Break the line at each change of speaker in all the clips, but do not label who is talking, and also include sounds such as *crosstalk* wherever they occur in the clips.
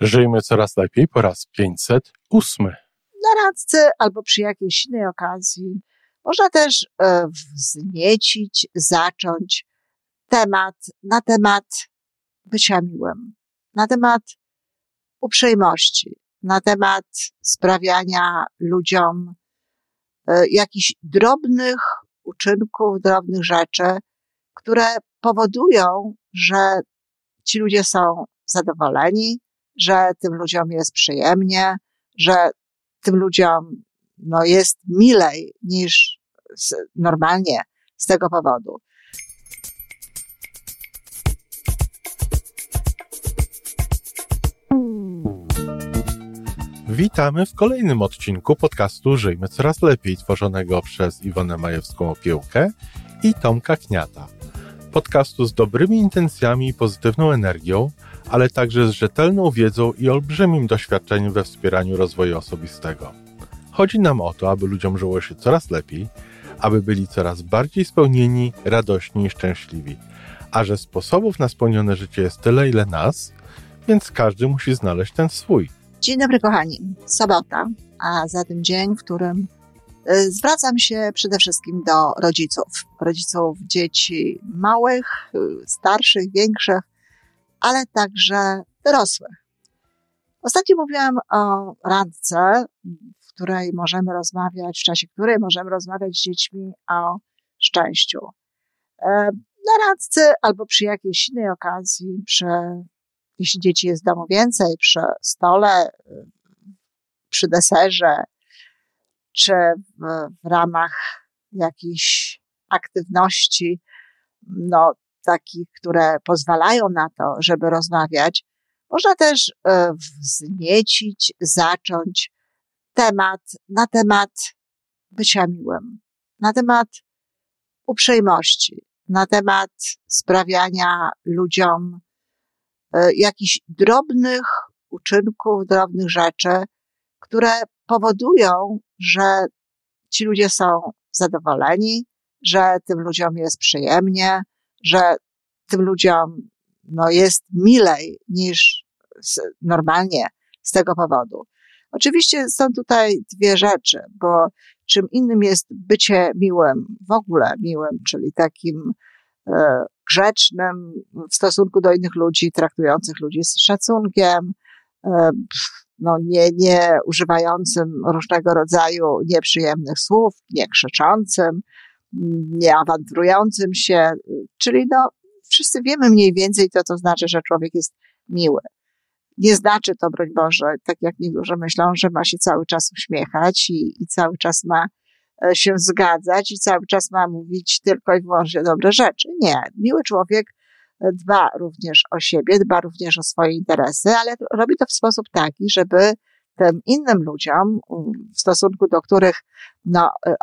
Żyjmy coraz lepiej po raz 508.
Na randce albo przy jakiejś innej okazji można też e, wzniecić, zacząć temat na temat bycia miłym, na temat uprzejmości, na temat sprawiania ludziom e, jakichś drobnych uczynków, drobnych rzeczy, które powodują, że ci ludzie są zadowoleni, że tym ludziom jest przyjemnie, że tym ludziom no, jest milej niż z, normalnie z tego powodu.
Witamy w kolejnym odcinku podcastu Żyjmy Coraz Lepiej, tworzonego przez Iwonę Majewską-Opiełkę i Tomka Kniata. Podcastu z dobrymi intencjami i pozytywną energią, ale także z rzetelną wiedzą i olbrzymim doświadczeniem we wspieraniu rozwoju osobistego. Chodzi nam o to, aby ludziom żyło się coraz lepiej, aby byli coraz bardziej spełnieni, radośni i szczęśliwi. A że sposobów na spełnione życie jest tyle, ile nas, więc każdy musi znaleźć ten swój.
Dzień dobry, kochani. Sobota, a za tym dzień, w którym y, zwracam się przede wszystkim do rodziców. Rodziców dzieci małych, y, starszych, większych, ale także dorosłych. Ostatnio mówiłam o randce, w której możemy rozmawiać, w czasie której możemy rozmawiać z dziećmi o szczęściu. E, na randce albo przy jakiejś innej okazji, przy, jeśli dzieci jest w domu więcej, przy stole, przy deserze, czy w, w ramach jakichś aktywności, no, takich, które pozwalają na to, żeby rozmawiać, można też e, wzniecić, zacząć temat na temat bycia miłym, na temat uprzejmości, na temat sprawiania ludziom e, jakichś drobnych uczynków, drobnych rzeczy, które powodują, że ci ludzie są zadowoleni, że tym ludziom jest przyjemnie, że tym ludziom no, jest milej niż normalnie z tego powodu. Oczywiście są tutaj dwie rzeczy, bo czym innym jest bycie miłym, w ogóle miłym, czyli takim e, grzecznym w stosunku do innych ludzi, traktujących ludzi z szacunkiem, e, no nie, nie używającym różnego rodzaju nieprzyjemnych słów, nie krzyczącym, nie awanturującym się, czyli no, wszyscy wiemy mniej więcej, co to znaczy, że człowiek jest miły. Nie znaczy to, broń Boże, tak jak niektórzy myślą, że ma się cały czas uśmiechać i, i cały czas ma e, się zgadzać i cały czas ma mówić tylko i wyłącznie dobre rzeczy. Nie. Miły człowiek e, dba również o siebie, dba również o swoje interesy, ale robi to w sposób taki, żeby tym innym ludziom, w stosunku do których no, e,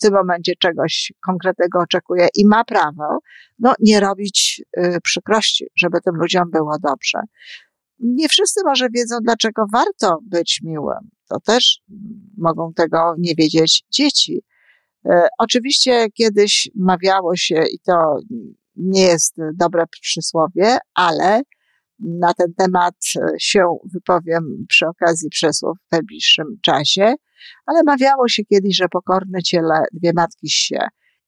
tym momencie czegoś konkretnego oczekuje i ma prawo, no nie robić y, przykrości, żeby tym ludziom było dobrze. Nie wszyscy może wiedzą, dlaczego warto być miłym. To też mogą tego nie wiedzieć dzieci. Y, oczywiście kiedyś mawiało się, i to nie jest dobre przysłowie, ale na ten temat się wypowiem przy okazji przesłów w najbliższym czasie, ale mawiało się kiedyś, że pokorne ciele dwie matki się.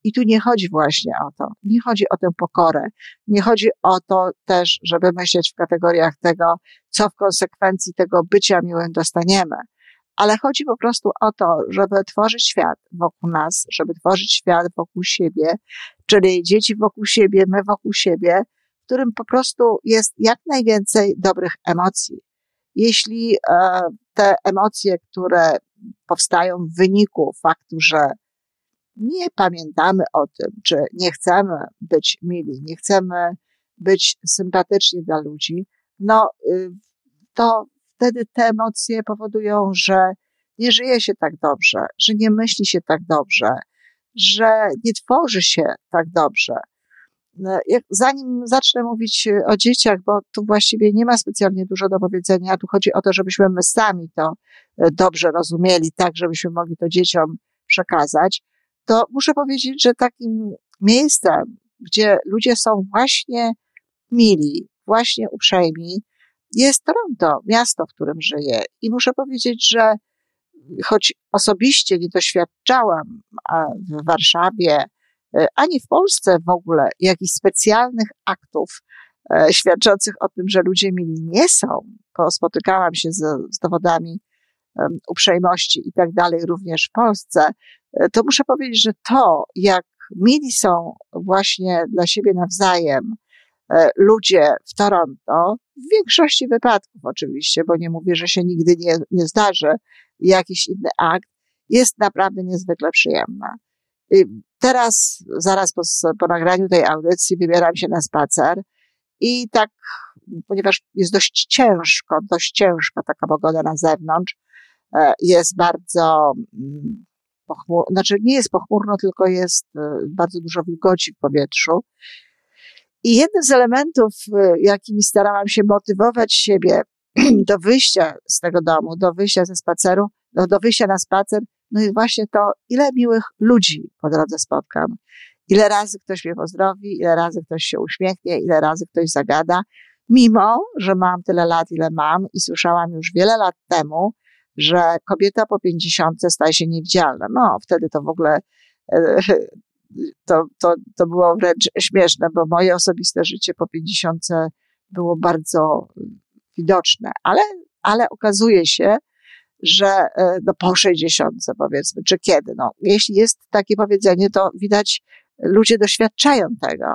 I tu nie chodzi właśnie o to. Nie chodzi o tę pokorę. Nie chodzi o to też, żeby myśleć w kategoriach tego, co w konsekwencji tego bycia miłym dostaniemy. Ale chodzi po prostu o to, żeby tworzyć świat wokół nas, żeby tworzyć świat wokół siebie, czyli dzieci wokół siebie, my wokół siebie, w którym po prostu jest jak najwięcej dobrych emocji. Jeśli e, te emocje, które powstają w wyniku faktu, że nie pamiętamy o tym, czy nie chcemy być mili, nie chcemy być sympatyczni dla ludzi, no y, to wtedy te emocje powodują, że nie żyje się tak dobrze, że nie myśli się tak dobrze, że nie tworzy się tak dobrze. No, zanim zacznę mówić e, o dzieciach, bo tu właściwie nie ma specjalnie dużo do powiedzenia, tu chodzi o to, żebyśmy my sami to e, dobrze rozumieli, tak, żebyśmy mogli to dzieciom przekazać, to muszę powiedzieć, że takim miejscem, gdzie ludzie są właśnie mili, właśnie uprzejmi, jest Toronto, miasto, w którym żyję. I muszę powiedzieć, że choć osobiście nie doświadczałam w Warszawie, ani w Polsce w ogóle jakichś specjalnych aktów e, świadczących o tym, że ludzie mili nie są, bo spotykałam się z, z dowodami uprzejmości i tak dalej również w Polsce, e, to muszę powiedzieć, że to, jak mili są właśnie dla siebie nawzajem ludzie w Toronto, w większości wypadków oczywiście, bo nie mówię, że się nigdy nie, nie zdarzy, jakiś inny akt, jest naprawdę niezwykle przyjemna. Teraz, zaraz po, po nagraniu tej audycji, wybieram się na spacer i tak, ponieważ jest dość ciężko, dość ciężka taka pogoda na zewnątrz, e, jest bardzo mm, pochmurno, znaczy nie jest pochmurno, tylko jest e, bardzo dużo wilgoci w powietrzu. I jednym z elementów, e, jakimi starałam się motywować siebie *clears throat* do wyjścia z tego domu, do wyjścia ze spaceru, do, do wyjścia na spacer, no jest właśnie to, ile miłych ludzi po drodze spotkam. Ile razy ktoś mnie pozdrowi, ile razy ktoś się uśmiechnie, ile razy ktoś zagada, mimo, że mam tyle lat, ile mam i słyszałam już wiele lat temu, że kobieta po pięćdziesiątce staje się niewidzialna. No, wtedy to w ogóle e, *laughs* to, to, to było wręcz śmieszne, bo moje osobiste życie po pięćdziesiątce było bardzo widoczne, ale, ale okazuje się, że e, no, po 60 powiedzmy, czy kiedy. No, jeśli jest takie powiedzenie, to widać, ludzie doświadczają tego.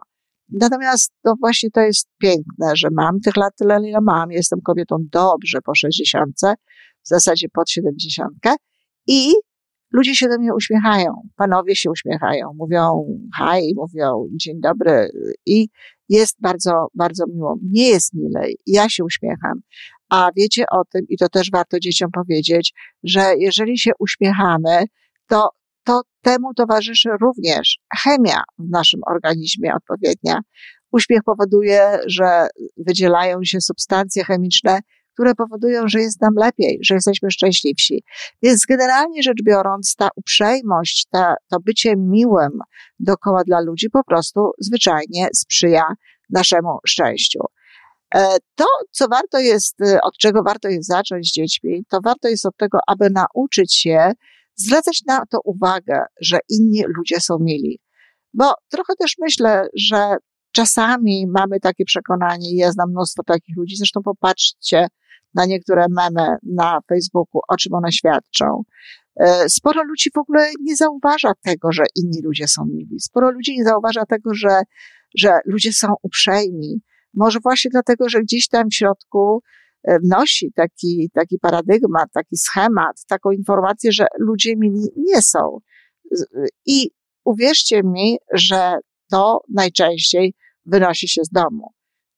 Natomiast to właśnie to jest piękne, że mam tych lat tyle, ile mam, jestem kobietą dobrze po 60, w zasadzie pod 70 i ludzie się do mnie uśmiechają, panowie się uśmiechają, mówią haj, mówią dzień dobry i jest bardzo, bardzo miło. Nie jest milej. Ja się uśmiecham. A wiecie o tym, i to też warto dzieciom powiedzieć, że jeżeli się uśmiechamy, to, to temu towarzyszy również chemia w naszym organizmie odpowiednia. Uśmiech powoduje, że wydzielają się substancje chemiczne, które powodują, że jest nam lepiej, że jesteśmy szczęśliwsi. Więc generalnie rzecz biorąc, ta uprzejmość, ta, to bycie miłym dookoła dla ludzi po prostu zwyczajnie sprzyja naszemu szczęściu. E, to, co warto jest, e, od czego warto jest zacząć z dziećmi, to warto jest od tego, aby nauczyć się zwracać na to uwagę, że inni ludzie są mili. Bo trochę też myślę, że czasami mamy takie przekonanie, ja znam mnóstwo takich ludzi, zresztą popatrzcie na niektóre memy na Facebooku, o czym one świadczą. E, sporo ludzi w ogóle nie zauważa tego, że inni ludzie są mili. Sporo ludzi nie zauważa tego, że, że ludzie są uprzejmi, może właśnie dlatego, że gdzieś tam w środku e, nosi taki, taki paradygmat, taki schemat, taką informację, że ludzie mili nie są. I uwierzcie mi, że to najczęściej wynosi się z domu.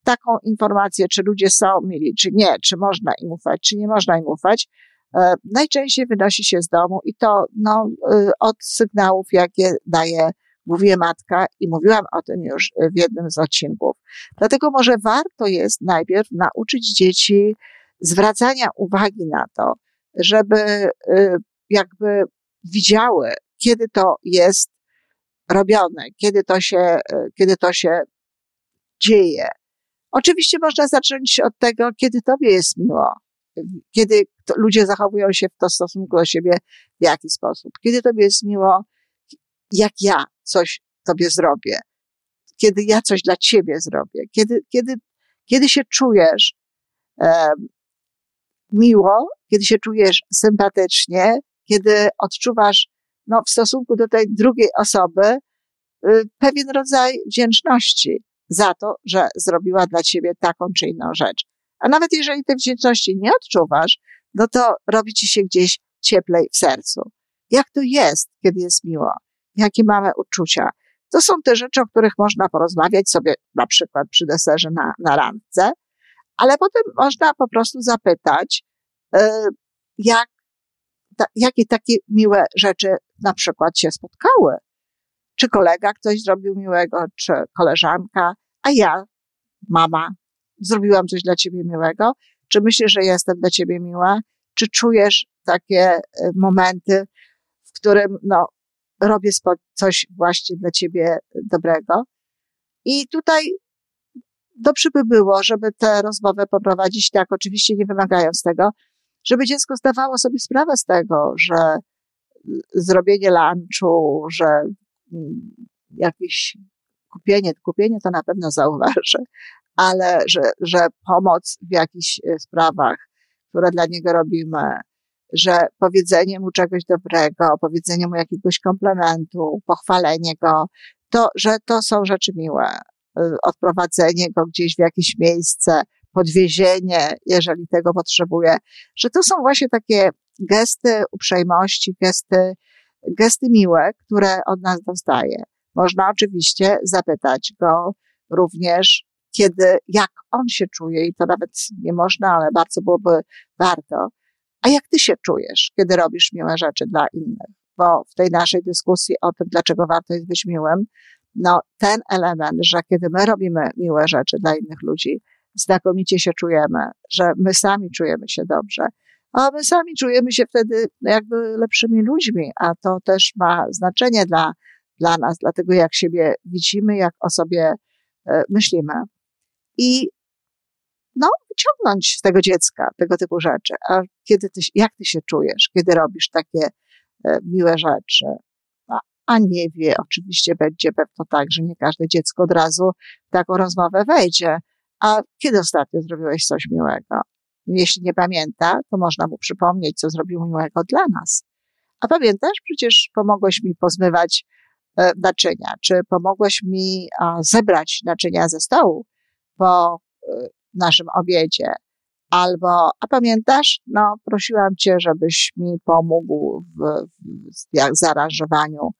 Taką informację, czy ludzie są mili, czy nie, czy można im ufać, czy nie można im ufać, e, najczęściej wynosi się z domu i to no, e, od sygnałów, jakie daje mówiła matka i mówiłam o tym już w jednym z odcinków. Dlatego może warto jest najpierw nauczyć dzieci zwracania uwagi na to, żeby y, jakby widziały, kiedy to jest robione, kiedy to się, y, kiedy to się dzieje. Oczywiście można zacząć od tego, kiedy tobie jest miło, kiedy ludzie zachowują się w to stosunku do siebie w jaki sposób, kiedy tobie jest miło, jak ja coś tobie zrobię, kiedy ja coś dla ciebie zrobię, kiedy, kiedy, kiedy się czujesz e, miło, kiedy się czujesz sympatycznie, kiedy odczuwasz no, w stosunku do tej drugiej osoby y, pewien rodzaj wdzięczności za to, że zrobiła dla ciebie taką czy inną rzecz. A nawet jeżeli tej wdzięczności nie odczuwasz, no to robi ci się gdzieś cieplej w sercu. Jak to jest, kiedy jest miło? Jakie mamy uczucia. To są te rzeczy, o których można porozmawiać sobie na przykład przy deserze na, na randce, ale potem można po prostu zapytać, e, jak, ta, jakie takie miłe rzeczy na przykład się spotkały. Czy kolega ktoś zrobił miłego, czy koleżanka, a ja, mama, zrobiłam coś dla ciebie miłego? Czy myślisz, że jestem dla ciebie miła? Czy czujesz takie e, momenty, w którym no, robię coś właśnie dla ciebie dobrego. I tutaj dobrze by było, żeby tę rozmowę poprowadzić tak, oczywiście nie wymagając tego, żeby dziecko zdawało sobie sprawę z tego, że zrobienie lunchu, że mm, jakieś kupienie, kupienie to na pewno zauważy, ale że, że pomoc w jakichś e, sprawach, które dla niego robimy, że powiedzenie mu czegoś dobrego, powiedzenie mu jakiegoś komplementu, pochwalenie go, to, że to są rzeczy miłe. E, odprowadzenie go gdzieś w jakieś miejsce, podwiezienie, jeżeli tego potrzebuje, że to są właśnie takie gesty uprzejmości, gesty, gesty miłe, które od nas dostaje. Można oczywiście zapytać go również, kiedy, jak on się czuje, i to nawet nie można, ale bardzo byłoby warto. A jak ty się czujesz, kiedy robisz miłe rzeczy dla innych? Bo w tej naszej dyskusji o tym, dlaczego warto jest być miłym, no ten element, że kiedy my robimy miłe rzeczy dla innych ludzi, znakomicie się czujemy, że my sami czujemy się dobrze, a my sami czujemy się wtedy jakby lepszymi ludźmi, a to też ma znaczenie dla, dla nas, dlatego jak siebie widzimy, jak o sobie e, myślimy. I no, wyciągnąć z tego dziecka tego typu rzeczy. A kiedy ty, jak ty się czujesz, kiedy robisz takie e, miłe rzeczy? A, nie wie, oczywiście będzie pewno tak, że nie każde dziecko od razu w taką rozmowę wejdzie. A kiedy ostatnio zrobiłeś coś miłego? Jeśli nie pamięta, to można mu przypomnieć, co zrobił miłego dla nas. A pamiętasz, przecież pomogłeś mi pozmywać e, naczynia, czy pomogłeś mi zebrać naczynia ze stołu po e, naszym obiedzie. Albo, a pamiętasz, no, prosiłam cię, żebyś mi pomógł w, w zaaranżowaniu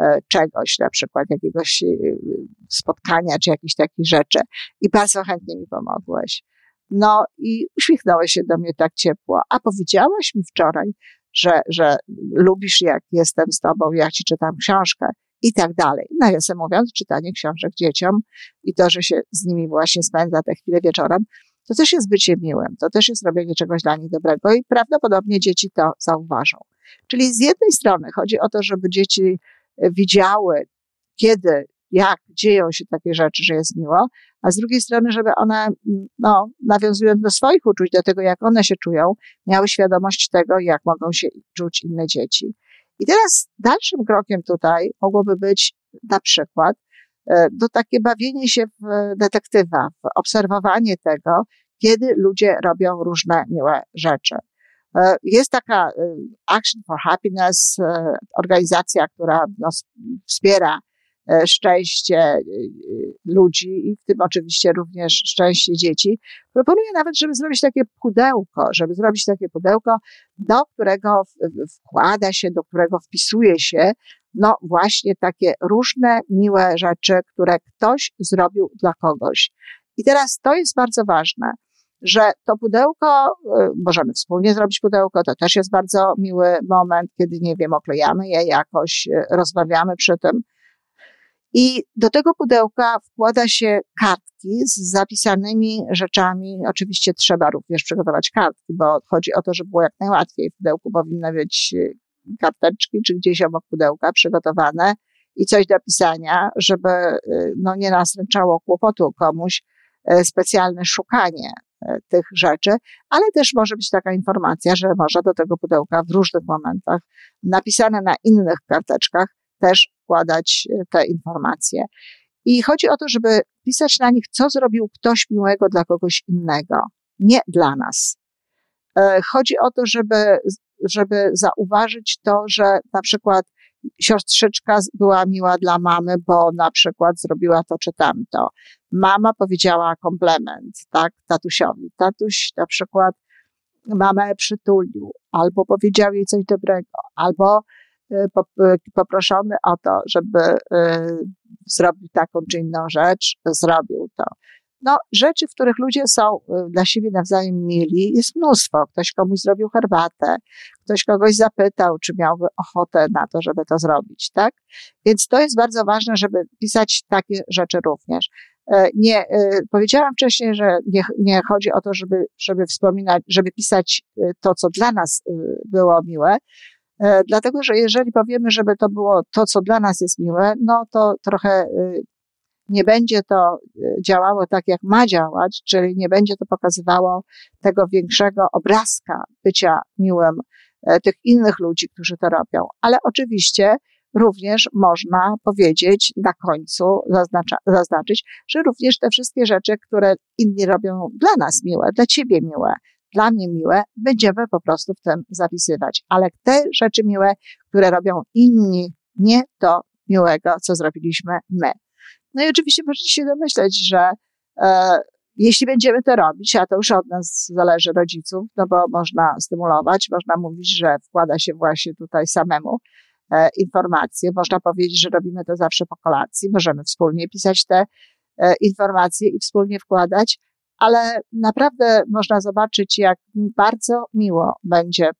e, czegoś, na przykład jakiegoś spotkania, czy jakichś takich rzeczy. I bardzo chętnie mi pomogłeś. No i uśmiechnąłeś się do mnie tak ciepło. A powiedziałaś mi wczoraj, że, że lubisz, jak jestem z tobą, jak ci czytam książkę i tak dalej. Nawiasem mówiąc, czytanie książek dzieciom i to, że się z nimi właśnie spędza te chwile wieczorem, to też jest bycie miłym, to też jest robienie czegoś dla nich dobrego i prawdopodobnie dzieci to zauważą. Czyli z jednej strony chodzi o to, żeby dzieci widziały, kiedy jak dzieją się takie rzeczy, że jest miło, a z drugiej strony, żeby one, no, nawiązując do swoich uczuć, do tego, jak one się czują, miały świadomość tego, jak mogą się czuć inne dzieci. I teraz dalszym krokiem tutaj mogłoby być na przykład e, do takie bawienie się w detektywa, w obserwowanie tego, kiedy ludzie robią różne miłe rzeczy. E, jest taka e, Action for Happiness, organizacja, która no, wspiera E, szczęście e, ludzi i w tym oczywiście również szczęście dzieci. Proponuję nawet, żeby zrobić takie pudełko, żeby zrobić takie pudełko, do którego wkłada się, do którego wpisuje się, no właśnie takie różne miłe rzeczy, które ktoś zrobił dla kogoś. I teraz to jest bardzo ważne, że to pudełko, e, możemy wspólnie zrobić pudełko, to też jest bardzo miły moment, kiedy, nie wiem, oklejamy je jakoś, rozmawiamy przy tym, i do tego pudełka wkłada się kartki z zapisanymi rzeczami. Oczywiście trzeba również przygotować kartki, bo chodzi o to, żeby było jak najłatwiej. W pudełku powinny być y, karteczki, czy gdzieś obok pudełka przygotowane i coś do pisania, żeby y, no, nie nastręczało kłopotu komuś y, specjalne szukanie tych rzeczy, ale też może być taka informacja, że można do tego pudełka w różnych momentach napisane na innych karteczkach też wkładać e, te informacje. I chodzi o to, żeby pisać na nich, co zrobił ktoś miłego dla kogoś innego, nie dla nas. E, chodzi o to, żeby, żeby zauważyć to, że na przykład siostrzyczka była miła dla mamy, bo na przykład zrobiła to czy tamto. Mama powiedziała komplement, tak, tatusiowi. Tatuś na przykład mamę przytulił, albo powiedział jej coś dobrego, albo poproszony o to, żeby y, zrobił taką czy inną rzecz, zrobił to. No, rzeczy, w których ludzie są dla siebie nawzajem mili, jest mnóstwo. Ktoś komuś zrobił herbatę, ktoś kogoś zapytał, czy miałby ochotę na to, żeby to zrobić, tak? Więc to jest bardzo ważne, żeby pisać takie rzeczy również. E, nie, powiedziałam wcześniej, że nie, nie chodzi o to, żeby, żeby wspominać, żeby pisać to, co dla nas było miłe, dlatego, że jeżeli powiemy, żeby to było to, co dla nas jest miłe, no to trochę y, nie będzie to e, działało tak, jak ma działać, czyli nie będzie to pokazywało tego większego obrazka bycia miłym e, tych innych ludzi, którzy to robią. Ale oczywiście również można powiedzieć na końcu, zaznacza, zaznaczyć, że również te wszystkie rzeczy, które inni robią dla nas miłe, dla ciebie miłe, dla mnie miłe, będziemy po prostu w tym zapisywać. Ale te rzeczy miłe, które robią inni, nie to miłego, co zrobiliśmy my. No i oczywiście możecie się domyśleć, że e, jeśli będziemy to robić, a to już od nas zależy rodziców, no bo można stymulować, można mówić, że wkłada się właśnie tutaj samemu e, informacje, można powiedzieć, że robimy to zawsze po kolacji, możemy wspólnie pisać te e, informacje i wspólnie wkładać, ale naprawdę można zobaczyć, jak bardzo miło będzie,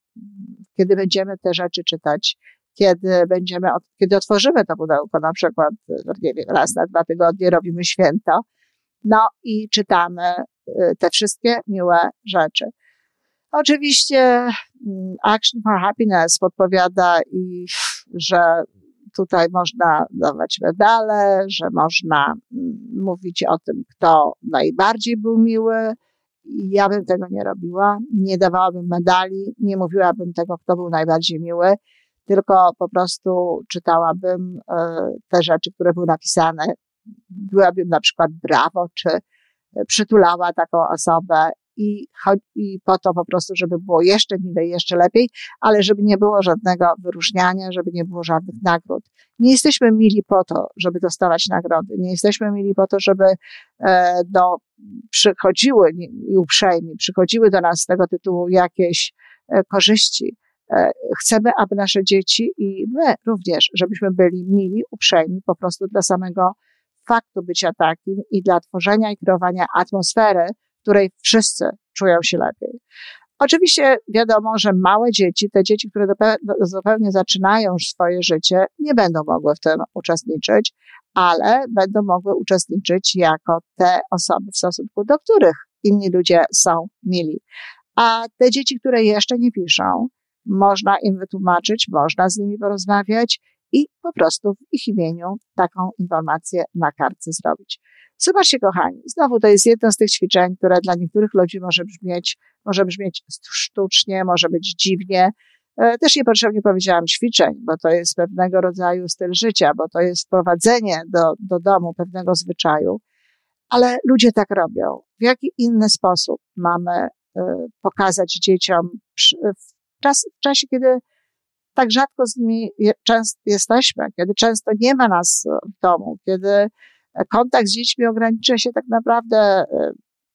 kiedy będziemy te rzeczy czytać, kiedy będziemy, kiedy otworzymy to pudełko, na przykład, nie wiem, raz na dwa tygodnie robimy święto, no i czytamy y, te wszystkie miłe rzeczy. Oczywiście mm, Action for Happiness podpowiada i, że tutaj można dawać medale, że można mm, mówić o tym, kto najbardziej był miły. Ja bym tego nie robiła, nie dawałabym medali, nie mówiłabym tego, kto był najbardziej miły, tylko po prostu czytałabym e, te rzeczy, które były napisane. Byłabym na przykład brawo, czy przytulała taką osobę i, i po to po prostu, żeby było jeszcze milej, jeszcze lepiej, ale żeby nie było żadnego wyróżniania, żeby nie było żadnych nagród. Nie jesteśmy mili po to, żeby dostawać nagrody. Nie jesteśmy mili po to, żeby e, do, przychodziły i uprzejmi, przychodziły do nas z tego tytułu jakieś e, korzyści. E, chcemy, aby nasze dzieci i my również, żebyśmy byli mili, uprzejmi po prostu dla samego faktu bycia takim i dla tworzenia i kreowania atmosfery, której wszyscy czują się lepiej. Oczywiście wiadomo, że małe dzieci, te dzieci, które zupełnie zaczynają swoje życie, nie będą mogły w tym uczestniczyć, ale będą mogły uczestniczyć jako te osoby, w stosunku do których inni ludzie są mili. A te dzieci, które jeszcze nie piszą, można im wytłumaczyć, można z nimi porozmawiać i po prostu w ich imieniu taką informację na kartce zrobić. Zobaczcie, kochani, znowu to jest jedno z tych ćwiczeń, które dla niektórych ludzi może brzmieć, może brzmieć sztucznie, może być dziwnie. E, też niepotrzebnie powiedziałam ćwiczeń, bo to jest pewnego rodzaju styl życia, bo to jest wprowadzenie do, do domu pewnego zwyczaju. Ale ludzie tak robią. W jaki inny sposób mamy e, pokazać dzieciom w, czas, w czasie, kiedy tak rzadko z nimi często jesteśmy, kiedy często nie ma nas w domu, kiedy kontakt z dziećmi ogranicza się tak naprawdę e,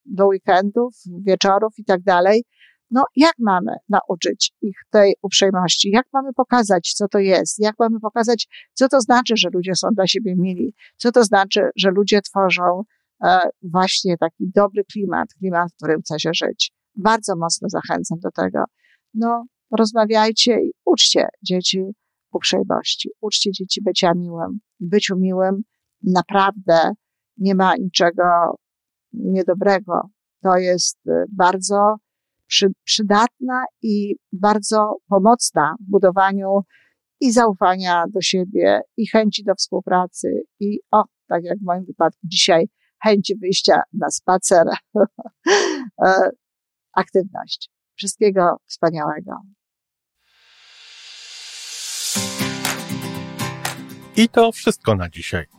do weekendów, wieczorów i tak dalej. No, jak mamy nauczyć ich tej uprzejmości? Jak mamy pokazać, co to jest? Jak mamy pokazać, co to znaczy, że ludzie są dla siebie mili? Co to znaczy, że ludzie tworzą e, właśnie taki dobry klimat, klimat, w którym chce się żyć? Bardzo mocno zachęcam do tego. No, rozmawiajcie i uczcie dzieci uprzejmości. Uczcie dzieci bycia miłym, byciu miłym, naprawdę nie ma niczego niedobrego. To jest y, bardzo przy, przydatna i bardzo pomocna w budowaniu i zaufania do siebie, i chęci do współpracy, i o, tak jak w moim wypadku dzisiaj, chęci wyjścia na spacer, *laughs* e, aktywność. Wszystkiego wspaniałego.
I to wszystko na dzisiaj.